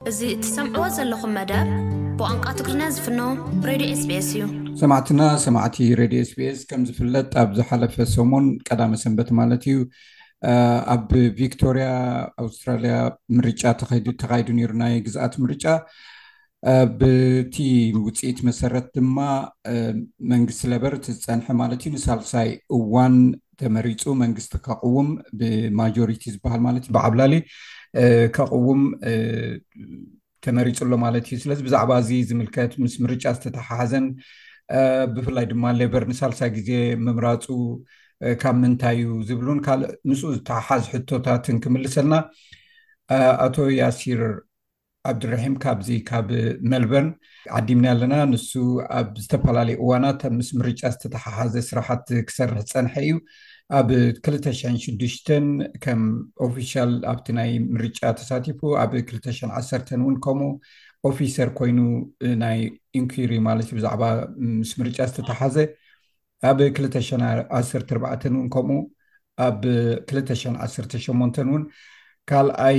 እዚ እትሰምዕዎ ዘለኹም መደብ ብቋንቋ ትግርኛ ዝፍኖ ሬድዮ ኤስቤስ እዩ። ሰማዕትና ሰማዕቲ ሬድዮ ኤስቤስ ከም ዝፍለጥ ኣብ ዝሓለፈ ሰሙን ቀዳመ ሰንበት ማለት እዩ ኣብ ቪክቶርያ ኣውስትራልያ ምርጫ ተኻይዱ ነይሩ ናይ ግዝኣት ምርጫ ብቲ ውፅኢት መሰረት ድማ መንግስቲ ለበር እቲ ዝፀንሐ ማለት እዩ ንሳልሳይ እዋን ተመሪፁ መንግስቲ ከቕውም ብማጆሪቲ ዝበሃል ማለት እዩ ብዓብላሊ ከቕውም ተመሪፁ ኣሎ ማለት እዩ ስለዚ ብዛዕባ እዚ ዝምልከት ምስ ምርጫ ዝተተሓሓዘን ብፍላይ ድማ ሌበር ንሳልሳይ ግዜ ምምራፁ ካብ ምንታይ እዩ ዝብሉን ካልእ ምስኡ ዝተሓሓዝ ሕቶታትን ክምልሰልና ኣቶ ያሲር ዓብድራሒም ካብዚ ካብ መልበርን ዓዲምና ኣለና ንሱ ኣብ ዝተፈላለዩ እዋናት ኣብ ምስ ምርጫ ዝተተሓሓዘ ስራሓት ክሰርሕ ዝፀንሐ እዩ ኣብ 206 ከም ኦፊሻል ኣብቲ ናይ ምርጫ ተሳቲፉ ኣብ 210 እውን ከምኡ ኦፊሰር ኮይኑ ናይ ኢንኩሪ ማለት እዩ ብዛዕባ ምስ ምርጫ ዝተተሓዘ ኣብ ክልተ ሽሕን ዓሰርተ ኣርባዕተን እውን ከምኡ፣ ኣብ ክልተ ሽሕን ዓሰርተ ሸሞንተን እውን ካልኣይ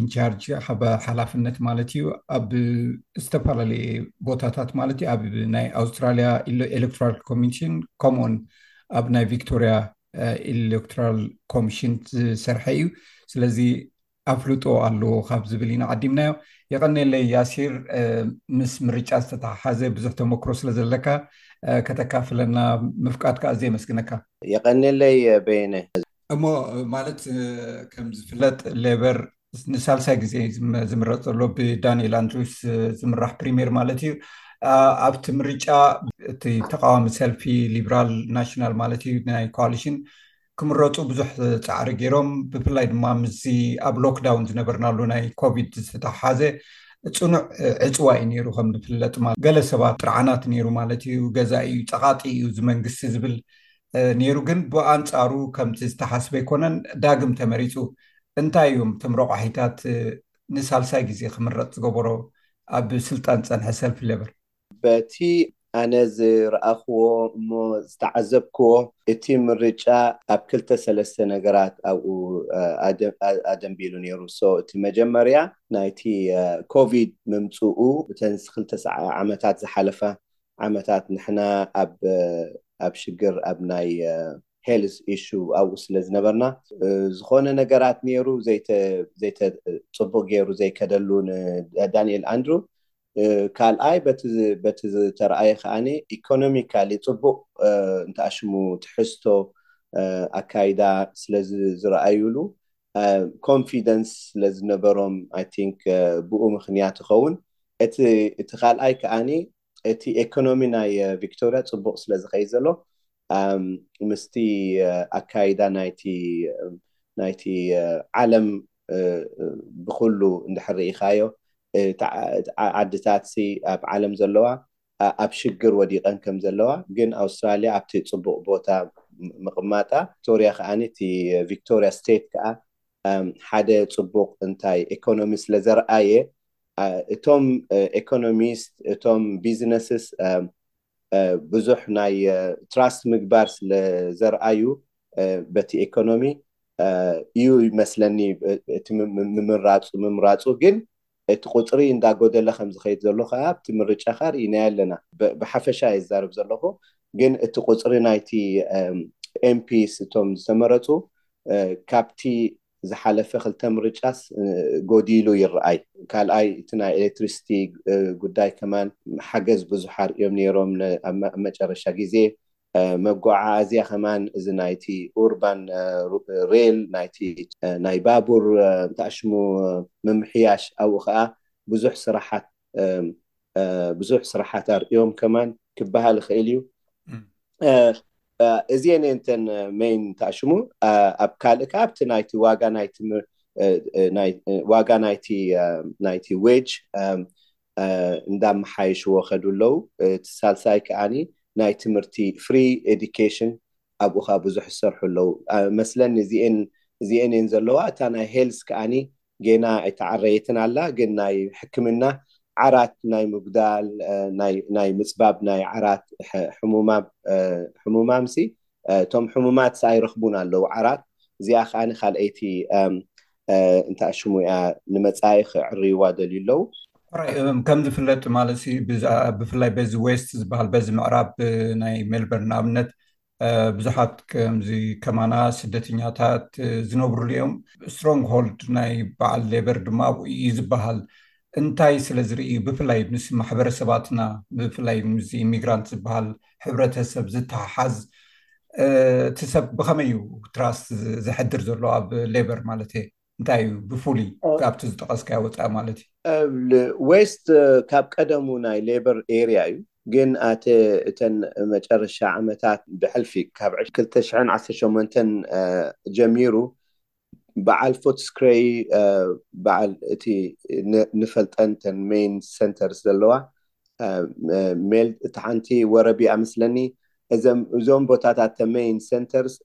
ኢንቻርጅ ሓባ ሓላፍነት ማለት እዩ ኣብ ዝተፈላለየ ቦታታት ማለት እዩ ኣብ ናይ ኣውስትራልያ ኤሌክትራል ኮሚሽን ከምኡውን ኣብ ናይ ቪክቶርያ ኤሌክትራል ኮሚሽን ዝሰርሐ እዩ። ስለዚ ኣፍልጦ ኣለዎ ካብ ዝብል ኢና ዓዲምናዮ። የቐኔለይ ያሲር ምስ ምርጫ ዝተተሓሓዘ ብዙሕ ተመክሮ ስለ ዘለካ ከተካፍለና ምፍቃድካ ኣዝየ የመስግነካ። የቐኔለይ በየነ። እሞ ማለት ከም ዝፍለጥ ሌበር ንሳልሳይ ግዜ እዩ ዝምረጽ ዘሎ ብዳንኤል ኣንድሪውስ ዝምራሕ ፕሪሜር ማለት እዩ። ኣብቲ ምርጫ እቲ ተቃዋሚ ሰልፊ ሊብራል ናሽናል ማለት እዩ ናይ ኮኣሊሽን ክምረፁ ብዙሕ ፃዕሪ ገይሮም ብፍላይ ድማ ምስዚ ኣብ ሎክዳውን ዝነበርናሉ ናይ ኮቪድ ዝተተሓሓዘ ፅኑዕ ዕፅዋ እዩ ነይሩ ከም ዝፍለጥ ማ ገለ ሰባት ጥርዓናት ነይሩ ማለት እዩ ገዛ እዩ ፀቓጢ እዩ እዚ መንግስቲ ዝብል ነይሩ ግን ብኣንፃሩ ከምቲ ዝተሓስበ ኣይኮነን ዳግም ተመሪፁ እንታይ እዮም እቶም ረቋሒታት ንሳልሳይ ግዜ ክምረፅ ዝገበሮ ኣብ ስልጣን ዝፀንሐ ሰልፊ ሌበር በቲ ኣነ ዝረኣኹዎ እሞ ዝተዓዘብኩዎ፣ እቲ ምርጫ ኣብ ክልተ ሰለስተ ነገራት ኣብኡ ኣደንቢሉ ነይሩ። so እቲ መጀመርያ ናይቲ ኮቪድ ምምጽኡ፣ እተን ክልተ ዓመታት ዝሓለፋ ዓመታት ንሕና ኣብ ኣብ ሽግር ኣብ ናይ health issue ኣብኡ ስለ ዝነበርና ዝኾነ ነገራት ነይሩ ዘይተ ዘይተ ጽቡቕ ገይሩ ዘይከደሉ ንዳኒኤል ኣንድሩ ካልኣይ በቲ በቲ ዝተርኣየ ከኣ ኢኮኖሚካሊ ጽቡቅ እንትኣሽሙ ትሕዝቶ ኣካይዳ ስለ ዝርኣዩሉ ኮንፊደንስ ስለ ዝነበሮም ኣይ ቲንክ ብኡ ምክንያት ይከውን እቲ እቲ ካልኣይ ከኣ እቲ ኤኮኖሚ ናይ ቪክቶርያ ጽቡቅ ስለ ዝከይድ ዘሎ ምስቲ ኣካይዳ ናይቲ ናይቲ ዓለም ብኹሉ እንድሕር ርኢኻዮ ዓድታትሲ ኣብ ዓለም ዘለዋ ኣብ ሽግር ወዲቐን ከም ዘለዋ ግን ኣውስትራልያ ኣብቲ ጽቡቕ ቦታ ምቕማጣ ቪክቶርያ ከኣ እቲ ቪክቶርያ ስቴት ከኣ ሓደ ጽቡቕ እንታይ ኤኮኖሚ ስለ ዘርኣየ እቶም ኤኮኖሚስት እቶም ቢዝነስስ ብዙሕ ናይ ትራስት ምግባር ስለ ዘርኣዩ በቲ ኤኮኖሚ እዩ ይመስለኒ እቲ ምምራፁ ምምራፁ ግን እቲ ቁፅሪ እንዳጎደለ ከም ዝኸይድ ዘሎ ከዓ ኣብቲ ምርጫ ከዓ ርኢናዮ ኣለና ብሓፈሻ እየ ዝዛረብ ዘለኹ ግን እቲ ቁፅሪ ናይቲ ኤምፒስ እቶም ዝተመረፁ ካብቲ ዝሓለፈ ክልተ ምርጫስ ጎዲሉ ይረኣይ ካልኣይ እቲ ናይ ኤሌክትሪሲቲ ጉዳይ ከማን ሓገዝ ብዙሕ ኣርእዮም ኔሮም ኣብ መጨረሻ ግዜ መጎዓዓዝያ ከማን እዚ ናይቲ ኡርባን ሬል ናይቲ ናይ ባቡር እንተኣሽሙ ምምሕያሽ ኣብኡ ከኣ ብዙሕ ስራሓት ብዙሕ ስራሓት ኣርእዮም ከማን ክበሃል ይኽእል እዩ እዚአን እንተን መይን ተኣሽሙ ኣብ ካልእ ከዓ ኣብቲ ናይቲ ዋጋ ናይቲ ዋጋ ናይቲ ናይቲ ዌጅ እንዳመሓየሽዎ ከዱ ኣለዉ እቲ ሳልሳይ ከዓኒ ናይ ትምህርቲ ፍሪ ኤዲኬሽን ኣብኡ ከዓ ብዙሕ ዝሰርሑ ኣለዉ መስለኒ እዚአን እዚአን እየን ዘለዋ እታ ናይ ሄልስ ከዓኒ ጌና ኣይተዓረየትን ኣላ ግን ናይ ሕክምና ዓራት ናይ ምጉዳል ናይ ምጽባብ ናይ ዓራት ሕሙማምሲ እቶም ሕሙማትሲ ኣይረኽቡን ኣለዉ ዓራት እዚኣ ከኣ ካልኣይቲ እንተኣ ሽሙ እያ ንመጻኢ ክዕርይዋ ደልዩ ኣለዉ። ሕራይ ከም ዝፍለጥ ማለትሲ ብፍላይ በዚ ዌስት ዝበሃል በዚ ምዕራብ ናይ ሜልበርን ንኣብነት ብዙሓት ከምዚ ከማና ስደተኛታት ዝነብርሉ እዮም ስትሮንግ ሆልድ ናይ በዓል ሌበር ድማ ኣብኡ እዩ ዝበሃል እንታይ ስለ ዝርኢ ብፍላይ ምስ ማሕበረሰባትና ብፍላይ ምስ ኢሚግራንት ዝበሃል ሕብረተሰብ ዝተሓሓዝ እቲ ሰብ ብከመይ እዩ ትራስት ዘሕድር ዘሎ ኣብ ሌበር ማለት እየ እንታይ እዩ ብፍሉይ ካብቲ ዝጠቐስካዮ ወፃኢ ማለት እዩ? ዌስት ካብ ቀደሙ ናይ ሌበር ኤርያ እዩ ግን ኣቲ እተን መጨረሻ ዓመታት ብሕልፊ ካብ ክልተ ሽሕን ዓሰርተ ሸሞንተን ጀሚሩ በዓል ፉትስክሬይ በዓል እቲ ንፈልጠን እተን ሜይን ሰንተርስ ዘለዋ ሜል እቲ ሓንቲ ወረቢያ መስለኒ እዞም ቦታታት ሜይን ሰንተርስ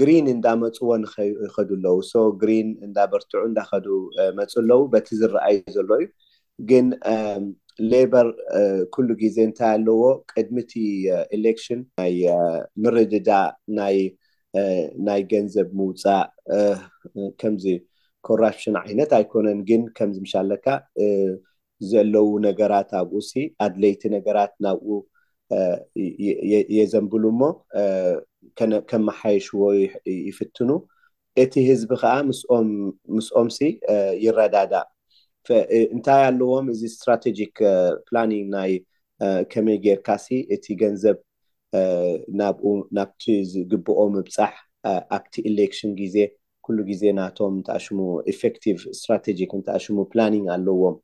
ግሪን እንዳመጽዎ ንኸዩ ይኸዱ ኣለዉ so ግሪን እንዳበርትዑ እንዳኸዱ መጽኡ ኣለዉ በቲ ዝረኣይ ዘሎ እዩ ግን ሌበር ኩሉ ግዜ እንታይ ኣለዎ ቅድሚ እቲ ኤሌክሽን ናይ ምርድዳእ ናይ ናይ ገንዘብ ምውጻእ ከምዚ ኮራፕሽን ዓይነት ኣይኮነን ግን ከምዚ ምሻለካ ዘለዉ ነገራት ኣብኡሲ ኣድለይቲ ነገራት ናብኡ የዘንብሉ እሞ ከመሓይሽዎ ይፍትኑ እቲ ህዝቢ ከኣ ምስኦም ምስኦምሲ ይረዳዳእ እንታይ ኣለዎም እዚ ስትራተጂክ ፕላኒንግ ናይ ከመይ ጌርካሲ እቲ ገንዘብ ናብኡ ናብቲ ዝግብኦ ምብጻሕ ኣብቲ ኢሌክሽን ግዜ ኩሉ ግዜ ናቶም እንታይ ሽሙ ኢፈክቲቭ ስትራተጂክ እንታይ ሽሙ ፕላኒንግ ኣለዎም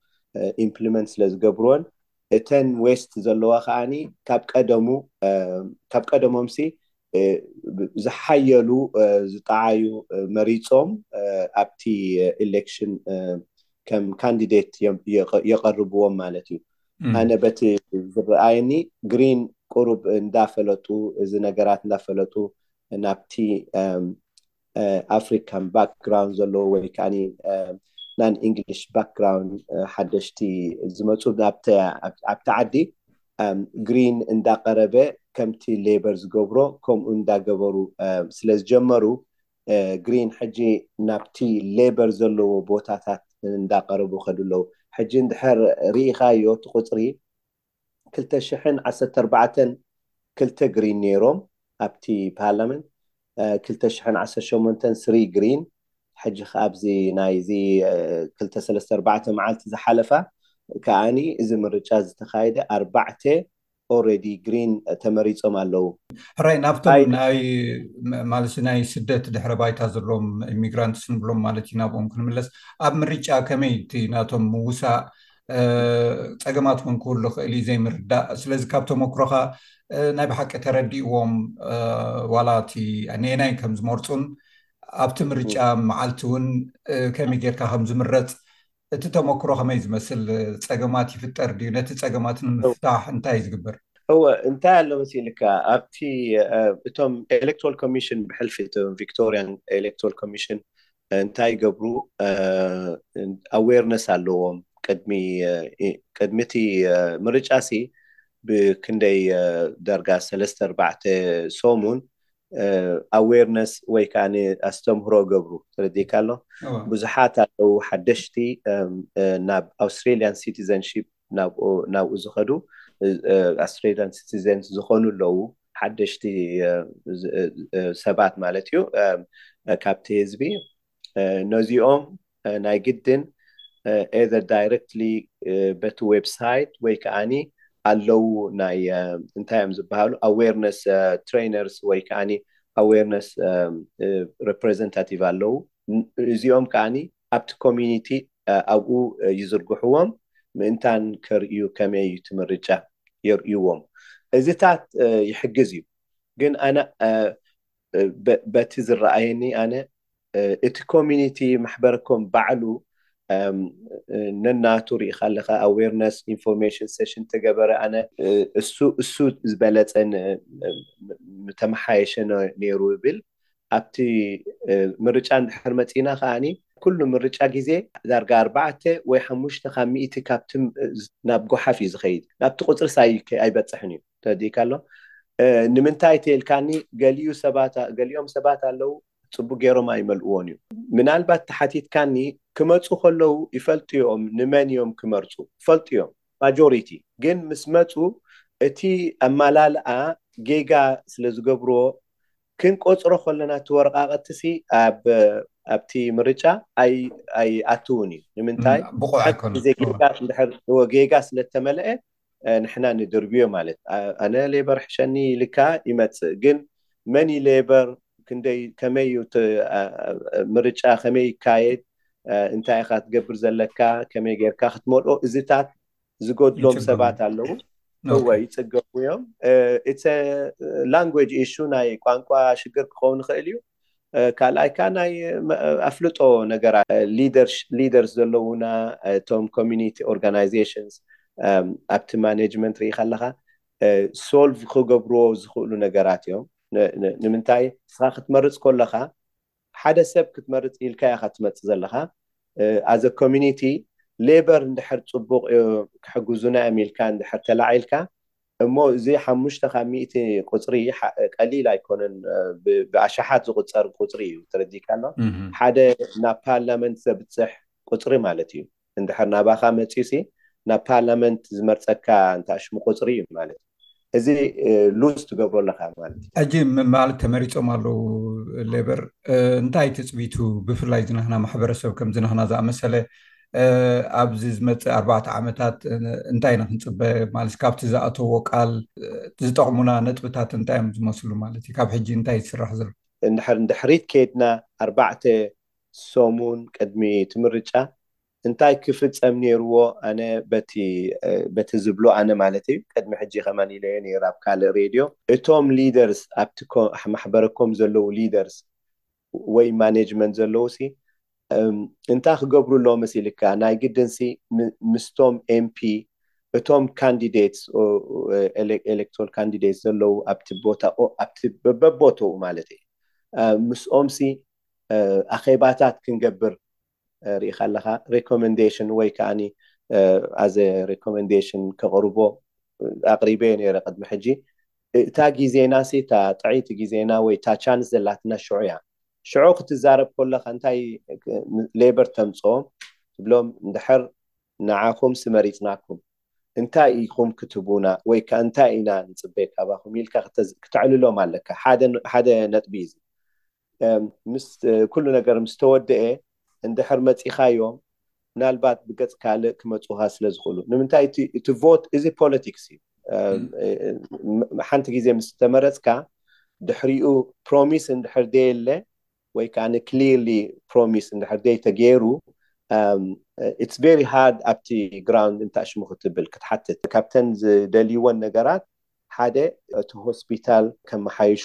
ኢምፕሊመንት ስለ ዝገብርዎን እተን ዌስት ዘለዋ ከኣ ካብ ቀደሙ ካብ ቀደሞምሲ ዝሓየሉ ዝጠዓዩ መሪጾም ኣብቲ ኢሌክሽን ከም ካንዲዴት የቐርብዎም ማለት እዩ ኣነ በቲ ዝረኣየኒ ግሪን ቁሩብ እንዳፈለጡ እዚ ነገራት እንዳፈለጡ ናብቲ ኣፍሪካን ባክግራውንድ ዘለዎ ወይ ከዓ ናን ኢንግሊሽ ባክግራውንድ ሓደሽቲ ዝመፁ ኣብቲ ዓዲ ግሪን እንዳቀረበ ከምቲ ሌበር ዝገብሮ ከምኡ እንዳገበሩ ስለዝጀመሩ ግሪን ሕጂ ናብቲ ሌበር ዘለዎ ቦታታት እንዳቀረቡ ከዱ ኣለው። ሕጂ እንድሕር ሪኢኻዮ እቲ ቁፅሪ ክልተ ሽሕን ዓሰርተ ኣርባዕተን ክልተ ግሪን ነይሮም ኣብቲ ፓርላመንት ክልተ ሽሕን ዓሰርተ ሸሞንተን ስሪ ግሪን ሕጂ ከኣ ኣብዚ ናይዚ ክልተ ሰለስተ ኣርባዕተ መዓልቲ ዝሓለፋ ከኣኒ እዚ ምርጫ ዝተኻየደ ኣርባዕተ ኦረዲ ግሪን ተመሪጾም ኣለዉ። ሕራይ ናብቶም ናይ ማለት ናይ ስደት ድሕረ ባይታ ዘለዎም ኢሚግራንትስ ንብሎም ማለት እዩ ናብኦም ክንምለስ ኣብ ምርጫ ከመይ እቲ ናቶም ምውሳእ ፀገማት እውን ክህሉ ይኽእል እዩ ዘይምርዳእ ስለዚ ካብ ተመክሮኻ ናይ ብሓቂ ተረዲእዎም ዋላ እቲ ነየናይ ከም ዝመርፁን ኣብቲ ምርጫ መዓልቲ እውን ከመይ ጌርካ ከም ዝምረፅ እቲ ተመክሮ ከመይ ዝመስል ፀገማት ይፍጠር ድዩ ነቲ ፀገማት ንምፍታሕ እንታይ እዩ ዝግበር እወ እንታይ ኣሎ መሲልካ ኣብቲ እቶም ኤሌክቶራል ኮሚሽን ብሕልፊ እቶም ቪክቶሪያን ኤሌክቶራል ኮሚሽን እንታይ ይገብሩ ኣዌርነስ ኣለዎም ቅድሚ ቅድሚ እቲ ምርጫ ሲ ብክንደይ ዳርጋ ሰለስተ ኣርባዕተ ሰሙን ኣዌርነስ ወይ ከዓ ኣስተምህሮ ገብሩ ተረዲእካ ኣሎ እወ ብዙሓት ኣለዉ ሓደሽቲ ናብ ኣውስትሬሊያን ሲቲዘንሺፕ ናብኡ ዝኸዱ ኣስትሬልያን ሲቲዘንስ ዝኾኑ ኣለዉ ሓደሽቲ ሰባት ማለት እዩ ካብቲ ህዝቢ ነዚኦም ናይ ግድን ኤዘር ዳይረክትሊ በቲ ዌብሳይት ወይ ከዓኒ ኣለዉ ናይ እንታይ እዮም ዝበሃሉ ኣዌርነስ ትሬነርስ ወይ ከዓኒ ኣዌርነስ ረፕሬዘንታቲቭ ኣለዉ እዚኦም ከዓኒ ኣብቲ ኮሚዩኒቲ ኣብኡ ይዝርግሕዎም ምእንታን ከርእዩ ከመይ እቲ ምርጫ የርእይዎም እዚታት ይሕግዝ እዩ ግን ኣነ በቲ ዝረኣየኒ ኣነ እቲ ኮሚዩኒቲ ማሕበረኮም ባዕሉ ነናቱ ርኢኻ ኣለኻ ኣዌርነስ ኢንፎርሜሽን ሴሽን ተገበረ ኣነ እሱ እሱ ዝበለፀ ምተመሓየሸ ነይሩ ይብል። ኣብቲ ምርጫ እንድሕር መጺእና ከኣ ኩሉ ምርጫ ግዜ ዳርጋ ኣርባዕተ ወይ ሓሙሽተ ካብ ሚእቲ ካብቲ ናብ ጎሓፍ እዩ ዝኸይድ ናብቲ ቁጽርስ ኣይበጽሕን እዩ ተረዲእካ ኣሎ ንምንታይ ተልካኒ ገሊኡ ሰባት ገሊኦም ሰባት ኣለዉ ጽቡቅ ጌሮም ኣይመልእዎን እዩ ምናልባት ተሓቲትካኒ ክመጹ ከለዉ ይፈልጡ እዮም ንመን እዮም ክመርጹ ይፈልጡ እዮም ማጆሪቲ ግን ምስ መጹ እቲ ኣማላልኣ ጌጋ ስለ ዝገብርዎ ክንቆጽሮ ከለና እቲ ወረቃቅቲሲ ኣብ ኣብቲ ምርጫ ኣይ ኣይኣትውን እዩ ንምንታይ ብቑዕ ሓንቲ ኣይኮነን ግዜ እወ ጌጋ እንድሕር እወ ጌጋ ስለ ዝተመልኤ ንሕና ንድርብዮ ማለት ኣነ ሌበር ሕሸኒ ኢልካ ይመጽእ ግን መን እዩ ሌበር ክንደይ ከመይ እዩ እቲ ምርጫ ከመይ ይካየድ እንታይ ኢኻ ትገብር ዘለካ ከመይ ጌርካ ክትመልኦ እዚታት ዝጎድሎም ሰባት ኣለዉ እወ ይፅገሙ እዮም ኢትስ ላንጉጅ ኢሹ ናይ ቋንቋ ሽግር ክኸውን ይኽእል እዩ ካልኣይ ከዓ ናይ ኣፍልጦ ነገራት ሊደርስ ዘለዉና እቶም ኮሚኒቲ ኦርጋናይዜሽንስ ኣብቲ ማኔጅመንት ርኢኻ ኣለኻ ሶልቭ ክገብርዎ ዝኽእሉ ነገራት እዮም ንምንታይ ንስኻ ክትመርፅ ኮለኻ ሓደ ሰብ ክትመርፅ ኢልካ ኢኻ ትመፅእ ዘለኻ ኣዘ ኮሚኒቲ ሌበር እንድሕር ፅቡቕ ክሕግዙና እዮም ኢልካ እንድሕር ተላዒልካ እሞ እዚ ሓሙሽተ ካብ ሚእቲ ቁፅሪ ቀሊል ኣይኮነን ብኣሽሓት ዝቁፀር ቁፅሪ እዩ ተረዲእካ ኣሎ ሓደ ናብ ፓርላመንት ዘብፅሕ ቁፅሪ ማለት እዩ እንድሕር ናባኻ መጽዩሲ ናብ ፓርላመንት ዝመርጸካ እንተ ኣሽሙ ቁጽሪ እዩ ማለት እዩ እዚ ሉዝ ትገብሮ ኣለኻ ማለት እዩ። ሕጂ ማለት ተመሪጾም ኣለዉ ሌበር እንታይ ትጽቢቱ ብፍላይ ዝናህና ማሕበረሰብ ከምዚ ናህና ዝኣመሰለ ኣብዚ ዝመጽእ ኣርባዕተ ዓመታት እንታይ ኢና ክንጽበ ማለት ካብቲ ዝኣተዎ ቃል ዝጠቕሙና ነጥብታት እንታይ እዮም ዝመስሉ ማለት እዩ ካብ ሕጂ እንታይ ዝስራሕ ዘሎ እንድሕር ንድሕሪት ከይድና ኣርባዕተ ሰሙን ቅድሚ እቲ ምርጫ እንታይ ክፍጸም ኔርዎ ኣነ በቲ በቲ ዝብሎ ኣነ ማለተይ'ዩ ቅድሚ ሕጂ ከማን ኢለዮ ኔረ ኣብ ካልእ ሬድዮ እቶም ሊደርስ ኣብቲ ማሕበረኮም ዘለዉ ሊደርስ ወይ ማነጅመንት ዘለዉሲ እንታይ ክገብሩ ኣለዎምስ ኢልካ ናይ ግድንሲ ምስቶም ኤምፒ እቶም ካንዲደትስ ኤሌክቶራል ካንዲደትስ ዘለዉ ኣብቲ ቦታኡ ኣብቲ በቦትኡ ማለተይ'ዩ ምስኦምሲ ኣኼባታት ክንገብር ርኢኻ ኣለኻ ሪኮመንዴሽን ወይ ከኣ ኣዘ ሪኮመንዴሽን ከቕርቦ ኣቕሪበዮ ነይረ ቅድሚ ሕጂ እታ ግዜናሲ እታ ጥዕይቲ ግዜና ወይ እታ ቻንስ ዘላትና ሽዑ እያ ሽዑ ክትዛረብ ከለኻ እንታይ ሌበር ተምጽኦ ትብሎም እንድሕር ንዓኹምሲ መሪጽናኩም እንታይ ኢኹም ክትህቡና ወይ ከኣ እንታይ ኢና ንጽበ ካባኹም ኢልካ ክተዕልሎም ኣለካ ሓደ ነጥቢ እዩ እዚ ምስ ኩሉ ነገር ምስ ተወደኤ እንድሕር መጺኻዮም ምናልባት ብገጽ ካልእ ክመጹኻ ስለ ዝኽእሉ ንምንታይ እቲ እቲ ቮት እዚ ፖለቲክስ እዩ ሓንቲ ግዜ ምስ ተመረጽካ ድሕሪኡ ፕሮሚስ እንድሕር ደየለ ወይ ከኣ ክሊርሊ ፕሮሚስ እንድሕር ደይ ተገይሩ ኢትስ ቨሪ ሃርድ ኣብቲ ግራውንድ እንታይ ሽሙ ክትብል ክትሓትት ካብተን ዝደልይወን ነገራት ሓደ እቲ ሆስፒታል ከመሓይሹ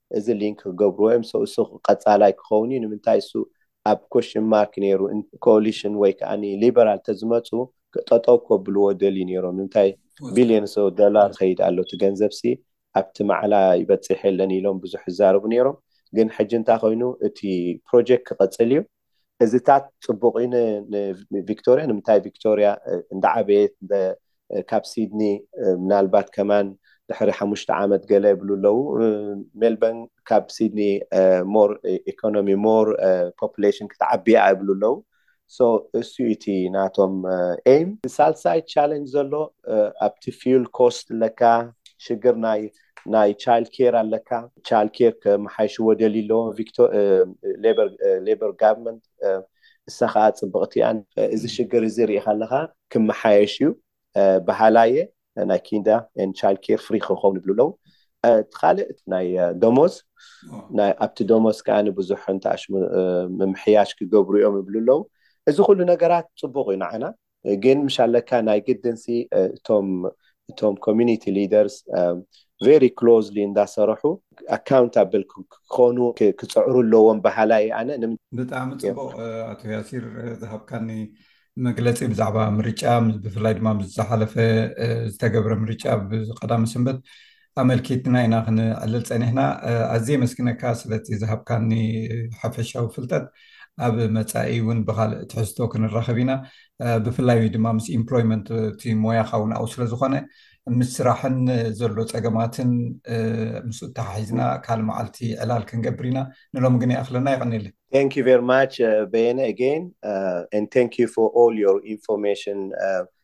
እዚ ሊንክ ክገብርዎ እዮም so እሱ ቀጻላይ ክኸውን እዩ ንምንታይ እሱ ኣብ question mark ኔሩ coalition ወይ ከኣ ሊበራል ተዝመጹ ጠጠው ከብልዎ ደልዩ ኔሮም ንምንታይ billions of dollar ይኸይድ ኣሎ እቲ ገንዘብሲ ኣብቲ ማዕላ ይበጽሕ የለን ኢሎም ብዙሕ ይዛረቡ ኔሮም ግን ሕጂ እንታይ ኮይኑ እቲ project ክቕጽል እዩ እዚታት ጽቡቅ ኢዩ ንቪክቶርያ ንምንታይ ቪክቶርያ እንዳ ዓበየት እንተ ካብ ሲድኒ ምናልባት ከማን ድሕሪ ሓሙሽተ ዓመት ገለ ይብሉ ኣለዉ ሜልበርን ካብ ሲድኒ ሞር ኤኮኖሚ ሞር ፖፕሌሽን ክትዓቢ ኢያ ይብሉ ኣለዉ so እሱ ኢዩ እቲ ናቶም ኤም እቲ ሳልሳይ ቻለንጅ ዘሎ ኣብቲ ፊውል ኮስት ለካ ሽግር ናይ ናይ ቻይልድ ኬር ኣለካ ቻይልድ ኬር ከመሓይሽዎ ደልዩ ኣለዎ ቪክቶ ሌበር ሌበር ጋርመንት እሳ ከኣ ጽብቕቲ እያ እዚ ሽግር እዚ ርኢኻ ኣለኻ ክመሓየሽ እዩ በሃላይ እየ ናይ ኪንዳ ን ቻይልድ ኬር ፍሪ ክኸውን ይብሉ ኣለዉ እቲ ካልእ ናይ ደሞዝ ናይ ኣብቲ ደሞዝ ከኣ ብዙሕ እንተኣሽ ምምሕያሽ ክገብሩ እዮም ይብሉ ኣለዉ እዚ ኩሉ ነገራት ጽቡቕ እዩ ንዓና ግን ምሽ ኣለካ ናይ ግድንሲ እቶም እቶም ኮሚኒቲ ሊደርስ ቨሪ ክሎዝሊ እንዳሰረሑ ኣካውንታብል ክኮኑ ክፅዕሩ ኣለዎም በሃላይ እየ ኣነ። ብጣዕሚ ፅቡቕ ኣቶ ያሲር ዝሃብካኒ መግለፂ ብዛዕባ ምርጫ ብፍላይ ድማ ምስ ዝሓለፈ ዝተገብረ ምርጫ ብቀዳመ ሰንበት ኣመልኪትና ኢና ክነዕልል ጸኒሕና። ኣዝየ የመስግነካ ስለቲ ዝሃብካኒ ሓፈሻዊ ፍልጠት። ኣብ መጻኢ ውን ብኻልእ ትሕዝቶ ክንራኸብ ኢና። ብፍላይ ድማ ምስ ኢምፕሎይመንት እቲ ሞያኻ ውን ኣብኡ ስለ ዝኾነ ምስ ስራሕን ዘሎ ጸገማትን ምስኡ ኣተሓሒዝና ካልእ መዓልቲ ዕላል ክንገብር ኢና። ንሎሚ ግን ይኣኽለና። የቐንየለይ። Thank you very much በየነ again and thank you for all your information